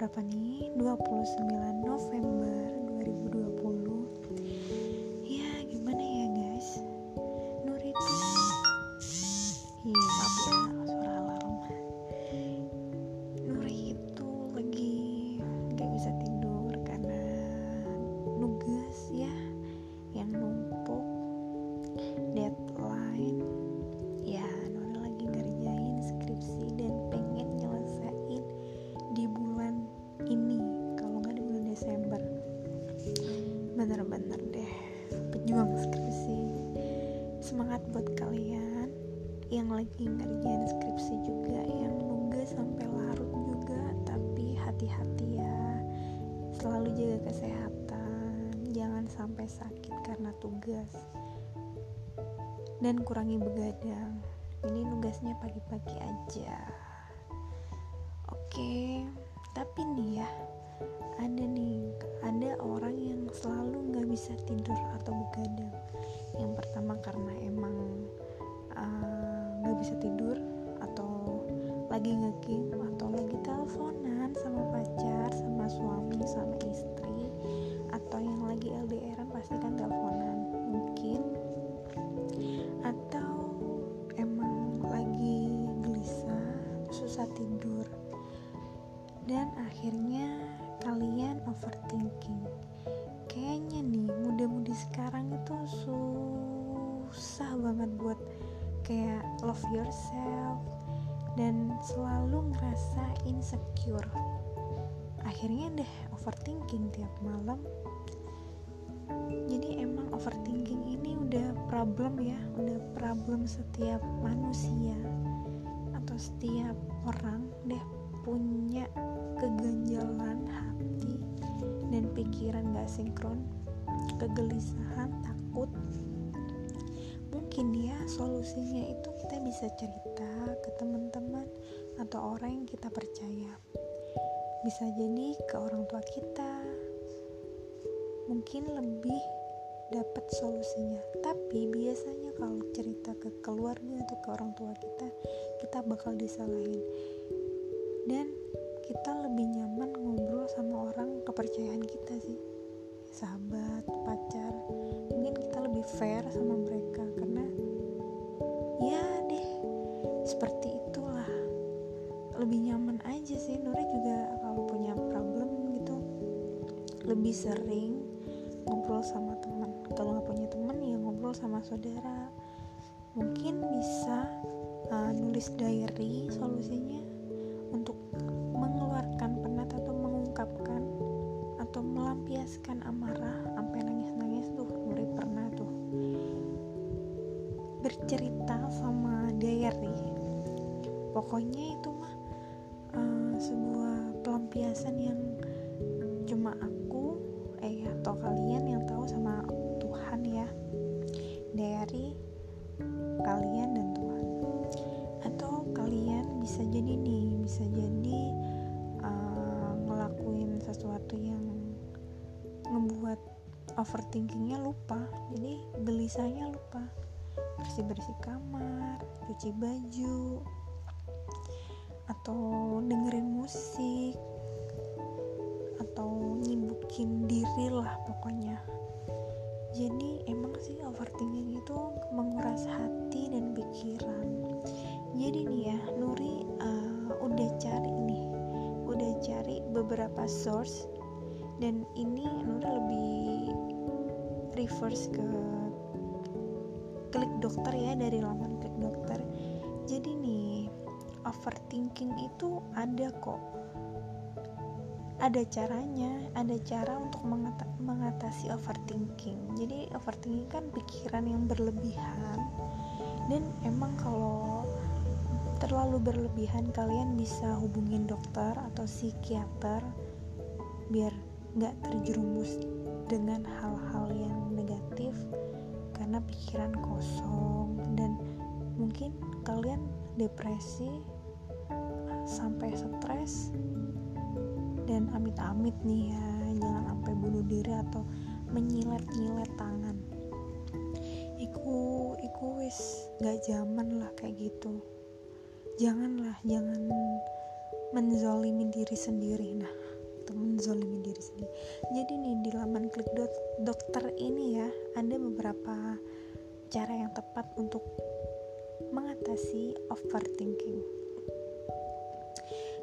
berapa nih? 29 November 2020. Bener-bener deh. Pejuang skripsi. Semangat buat kalian yang lagi ngerjain skripsi juga yang nugas sampai larut juga tapi hati-hati ya. Selalu jaga kesehatan. Jangan sampai sakit karena tugas. Dan kurangi begadang. Ini nugasnya pagi-pagi aja. Oke tapi nih ya ada nih ada orang yang selalu nggak bisa tidur atau begadang. Yang pertama karena emang uh, nggak bisa tidur atau lagi ngegame atau lagi teleponan sama pacar sama suami sama istri atau yang lagi LDRan pasti kan teleponan. Mungkin insecure. Akhirnya deh overthinking tiap malam. Jadi emang overthinking ini udah problem ya udah problem setiap manusia atau setiap orang deh punya keganjalan hati dan pikiran gak sinkron kegelisahan takut. Mungkin ya solusinya itu kita bisa cerita ke teman-teman atau orang yang kita percaya bisa jadi ke orang tua kita. Mungkin lebih dapat solusinya. Tapi biasanya kalau cerita ke keluarga atau ke orang tua kita kita bakal disalahin. Dan kita lebih nyaman ngobrol sama orang kepercayaan kita sih. Sahabat pacar mungkin kita lebih fair sama mereka. Karena ya deh seperti itulah. Lebih nyaman aja sih. Nuri juga lebih sering ngobrol sama teman kalau nggak punya teman ya ngobrol sama saudara. Mungkin bisa uh, nulis diary solusinya untuk mengeluarkan penat atau mengungkapkan atau melampiaskan amarah sampai nangis-nangis tuh Nuri pernah tuh. Bercerita sama diary. Pokoknya itu eh atau kalian yang tahu sama Tuhan ya. Diary kalian dan Tuhan. Atau kalian bisa jadi nih bisa jadi uh, ngelakuin sesuatu yang ngebuat overthinkingnya lupa. Jadi gelisahnya lupa. Bersih bersih kamar cuci baju atau dengerin musik atau nyibukin diri lah pokoknya. Jadi emang sih overthinking itu menguras hati dan pikiran. Jadi nih ya Nuri uh, udah cari nih udah cari beberapa source. Dan ini Nuri lebih reverse ke klik dokter ya dari laman klik dokter. Jadi nih overthinking itu ada kok ada caranya ada cara untuk mengata mengatasi overthinking. Jadi overthinking kan pikiran yang berlebihan. Dan emang kalau terlalu berlebihan kalian bisa hubungin dokter atau psikiater biar nggak terjerumus dengan hal-hal yang negatif karena pikiran kosong. Dan mungkin kalian depresi sampai stres dan amit-amit nih ya jangan sampai bunuh diri atau menyilet-nyilet tangan. Iku iku wis gak zaman lah kayak gitu. Janganlah jangan menzolimi diri sendiri. Nah itu menzolimi diri sendiri. Jadi nih di laman klik dot, dokter ini ya ada beberapa cara yang tepat untuk mengatasi overthinking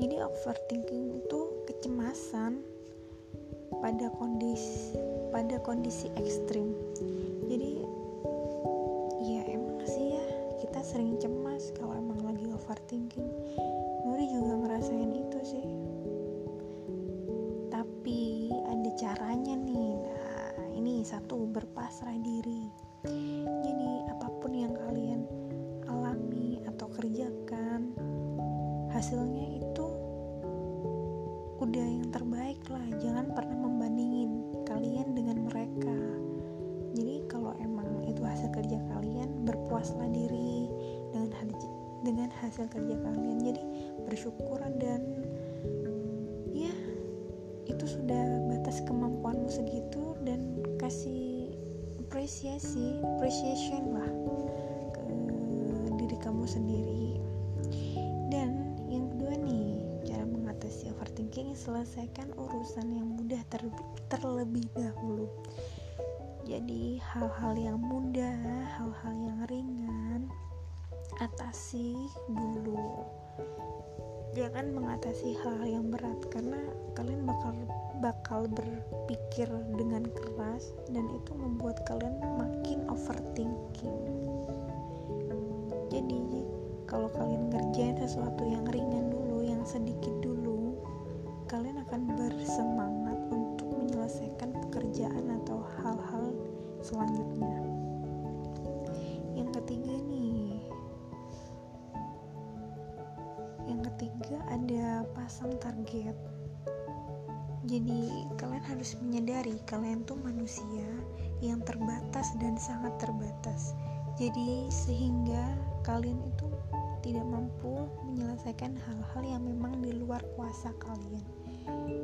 jadi overthinking itu kecemasan pada kondisi pada kondisi ekstrim. Jadi ya emang sih ya kita sering cemas kalau emang lagi overthinking dengan hasil kerja kalian. Jadi bersyukur dan ya itu sudah batas kemampuanmu segitu dan kasih apresiasi appreciation lah ke diri kamu sendiri. Ranking selesaikan urusan yang mudah ter terlebih dahulu. Jadi hal-hal yang mudah hal-hal yang ringan atasi dulu. Jangan mengatasi hal yang berat. Karena kalian bakal bakal berpikir dengan keras dan itu membuat kalian makin overthinking. Jadi kalau kalian ngerjain sesuatu yang ringan dulu yang sedikit dulu kalian akan bersemangat yang terbatas dan sangat terbatas. Jadi sehingga kalian itu tidak mampu menyelesaikan hal-hal yang memang di luar kuasa kalian.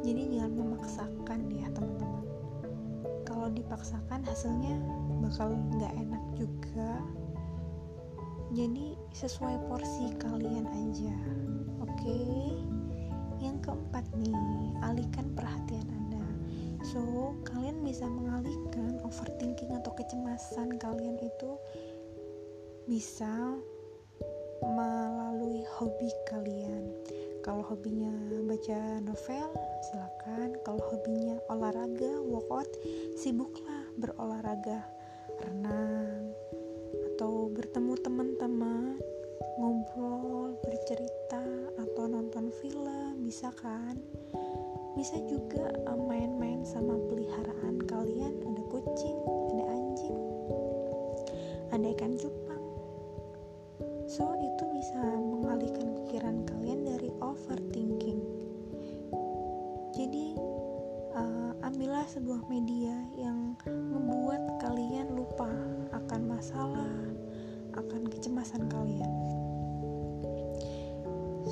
Jadi jangan memaksakan ya teman-teman. Kalau dipaksakan hasilnya bakal nggak enak juga. Jadi sesuai porsi kalian aja. Oke? Okay? yang keempat nih alihkan perhatian anda so kalian bisa mengalihkan overthinking atau kecemasan kalian itu bisa melalui hobi kalian. Kalau hobinya baca novel silakan. Kalau hobinya olahraga workout sibuklah berolahraga renang atau bertemu teman-teman ngobrol bercerita atau nonton film bisa kan bisa juga eh, main-main sama peliharaan kalian. Ada kucing ada anjing ada ikan cupang. So itu bisa mengalihkan pikiran kalian dari overthinking. Jadi uh, ambillah sebuah media yang membuat kalian lupa akan masalah akan kecemasan kalian.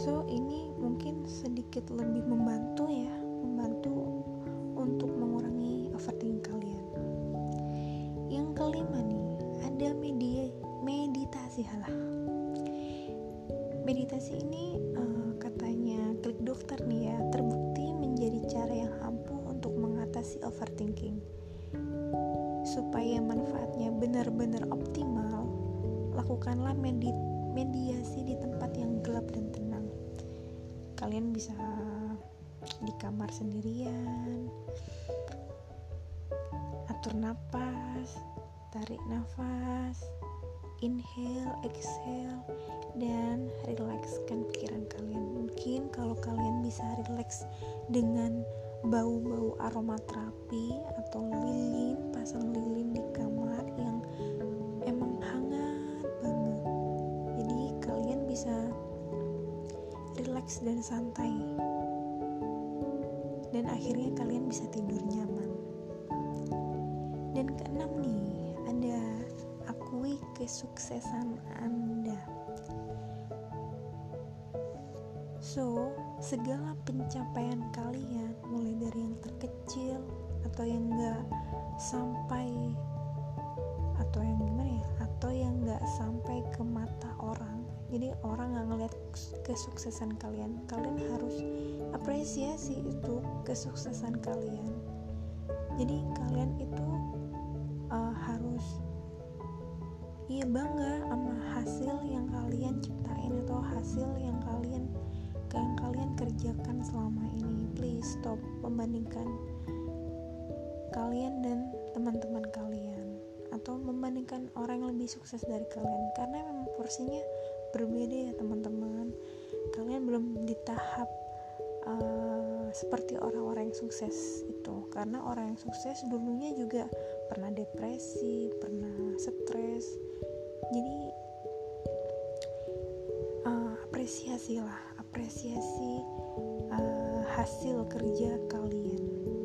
So ini mungkin sedikit lebih membantu ya membantu untuk mengurangi overthinking kalian. Yang kelima nih ada media meditasi. Halah. Meditasi ini uh, katanya klik dokter nih ya terbukti menjadi cara yang ampuh untuk mengatasi overthinking. Supaya manfaatnya benar-benar optimal lakukanlah medi mediasi di tempat yang gelap dan tenang. Kalian bisa di kamar sendirian atur nafas tarik nafas inhale, exhale, dan rilekskan pikiran kalian. Mungkin kalau kalian bisa rileks dengan bau-bau aromaterapi atau lilin, pasang lilin di kamar yang emang hangat banget. Jadi kalian bisa rileks dan santai. Dan akhirnya kalian bisa tidur nyaman. Dan keenam nih, ada akui kesuksesan Anda. so segala pencapaian kalian mulai dari yang terkecil atau yang enggak sampai atau yang gimana ya atau yang enggak sampai ke mata orang jadi orang nggak ngeliat kesuksesan kalian. Kalian harus apresiasi itu kesuksesan kalian. Jadi kalian itu uh, harus iya bangga sama hasil yang kalian ciptain atau hasil yang kalian yang kalian kerjakan selama ini. Please stop membandingkan kalian dan teman-teman kalian. Atau membandingkan orang yang lebih sukses dari kalian. Karena memang porsinya berbeda ya teman-teman. Kalian belum di tahap uh, seperti orang-orang yang sukses itu. Karena orang yang sukses dulunya juga pernah depresi pernah stres. Jadi uh, apresiasilah apresiasi uh, hasil kerja kalian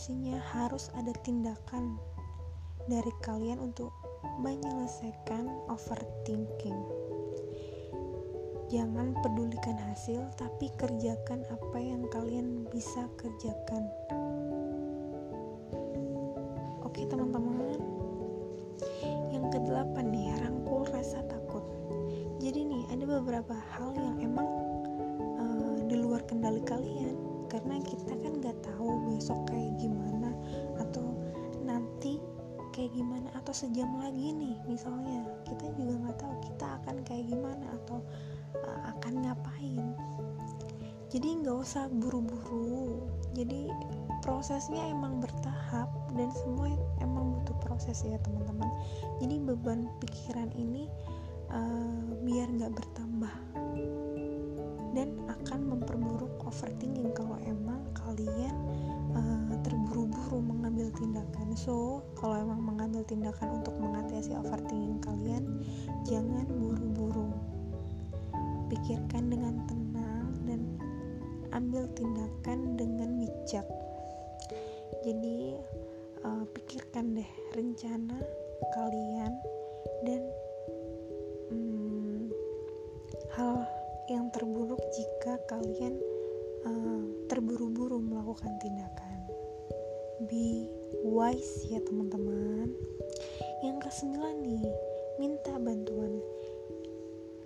solusinya harus ada tindakan dari kalian untuk menyelesaikan overthinking Jangan pedulikan hasil, tapi kerjakan apa yang kalian bisa kerjakan. Oke, teman-teman. Yang kedelapan nih, rangkul rasa takut. Jadi nih, ada beberapa hal yang emang besok kayak gimana? Atau nanti kayak gimana? Atau sejam lagi nih misalnya. Kita juga nggak tahu kita akan kayak gimana atau uh, akan ngapain. Jadi nggak usah buru-buru. Jadi prosesnya emang bertahap dan semua emang butuh proses ya teman-teman. Jadi beban pikiran ini uh, biar nggak bertambah dan akan memperburuk overthinking kalau emang kalian uh, terburu-buru mengambil tindakan. So kalau emang mengambil tindakan untuk mengatasi overthinking kalian jangan buru-buru. Pikirkan dengan tenang dan ambil tindakan dengan bijak. Jadi uh, pikirkan deh rencana kalian dan hmm, hal yang terburuk jika kalian uh, terburu-buru melakukan tindakan. Be wise ya teman-teman. Yang kesembilan nih minta bantuan.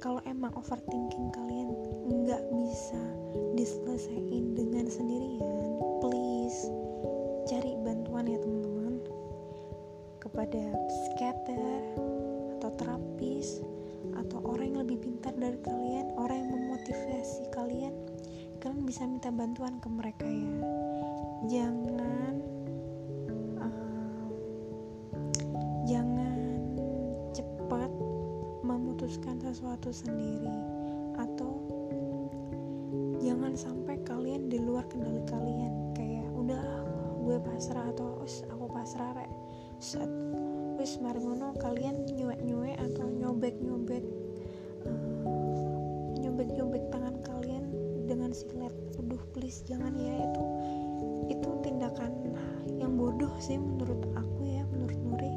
Kalau emang overthinking kalian nggak bisa diselesaikan dengan sendirian please cari bantuan ya teman-teman. Kepada psikiater atau terapis atau orang yang lebih pintar dari kalian orang yang memotivasi kalian kalian bisa minta bantuan ke mereka ya. Jangan uh, jangan cepat memutuskan sesuatu sendiri atau jangan sampai kalian di luar kendali kalian. Kayak udah gue pasrah atau us aku pasrah rek. Set wis mari kalian nyuek nyuek atau nyobek nyobek silet aduh please jangan ya itu itu tindakan yang bodoh sih menurut aku ya menurut Nuri.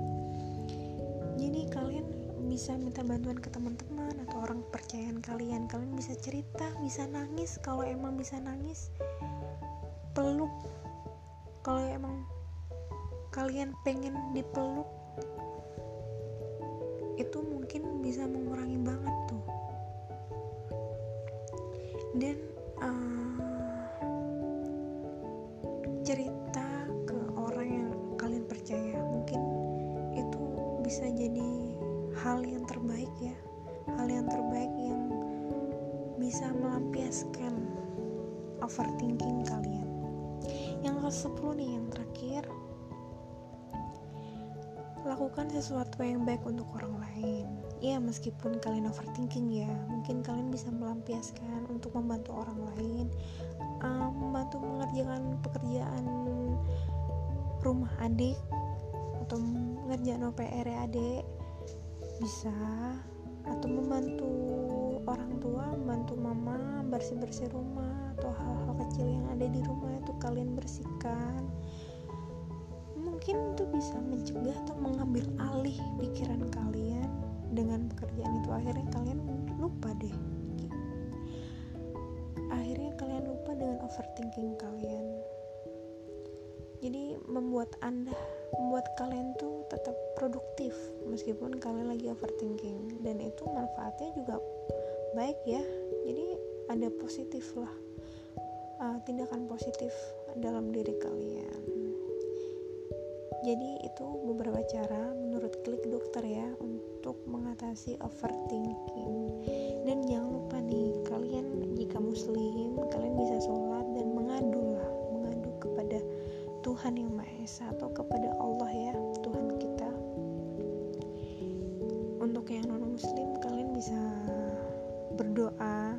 Jadi kalian bisa minta bantuan ke teman-teman atau orang kepercayaan kalian. Kalian bisa cerita bisa nangis kalau emang bisa nangis peluk. Kalau emang kalian pengen dipeluk itu mungkin bisa mengurangi banget tuh. Dan cerita ke orang yang kalian percaya. Mungkin itu bisa jadi hal yang terbaik ya. Hal yang terbaik yang bisa melampiaskan overthinking kalian. Yang ke 10 nih yang terakhir. Lakukan sesuatu yang baik untuk orang lain. Ya meskipun kalian overthinking ya. Mungkin kalian bisa melampiaskan untuk membantu orang lain um, membantu mengerjakan pekerjaan rumah adik atau mengerjakan OPR adik bisa atau membantu orang tua membantu mama bersih-bersih rumah atau hal-hal kecil yang ada di rumah itu kalian bersihkan. Mungkin itu bisa mencegah atau mengambil alih pikiran kalian dengan pekerjaan itu. Akhirnya kalian lupa deh akhirnya kalian lupa dengan overthinking kalian. Jadi membuat anda membuat kalian tuh tetap produktif meskipun kalian lagi overthinking. Dan itu manfaatnya juga baik ya. Jadi ada positif lah uh, tindakan positif dalam diri kalian. Jadi itu beberapa cara menurut klik dokter ya untuk mengatasi overthinking dan jangan lupa nih kalian jika muslim kalian bisa sholat dan mengadu lah mengadu kepada Tuhan yang Maha Esa atau kepada Allah ya Tuhan kita. Untuk yang non muslim kalian bisa berdoa.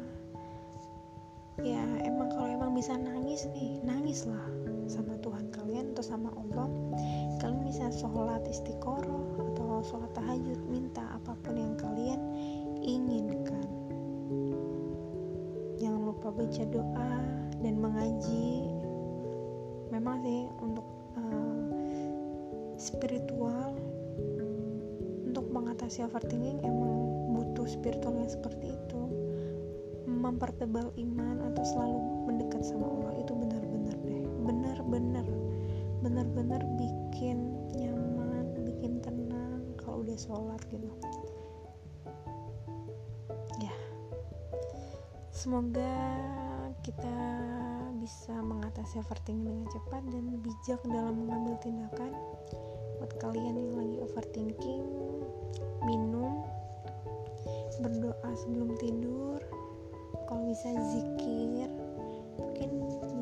Ya emang kalau emang bisa nangis nih nangislah sama Tuhan kalian atau sama Allah. Kalian bisa sholat istiqoroh atau sholat tahajud minta apa pun yang kalian inginkan lupa baca doa dan mengaji memang sih untuk uh, spiritual untuk mengatasi overthinking emang butuh spiritual yang seperti itu. Mempertebal iman atau selalu mendekat sama Allah itu benar-benar deh benar-benar benar-benar bikin nyaman bikin tenang kalau udah sholat gitu semoga kita bisa mengatasi overthinking dengan cepat dan bijak dalam mengambil tindakan. Buat kalian yang lagi overthinking minum berdoa sebelum tidur. Kalau bisa zikir mungkin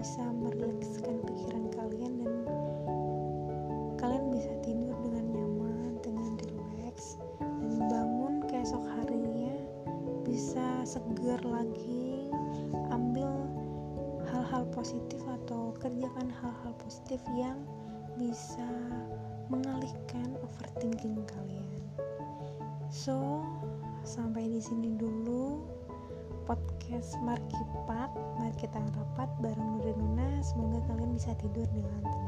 bisa merilekskan pikiran kalian dan positif atau kerjakan hal-hal positif yang bisa mengalihkan overthinking kalian. So, sampai di sini dulu podcast Markipat. Mari kita rapat bareng Nuri Nuna. Semoga kalian bisa tidur dengan tenang.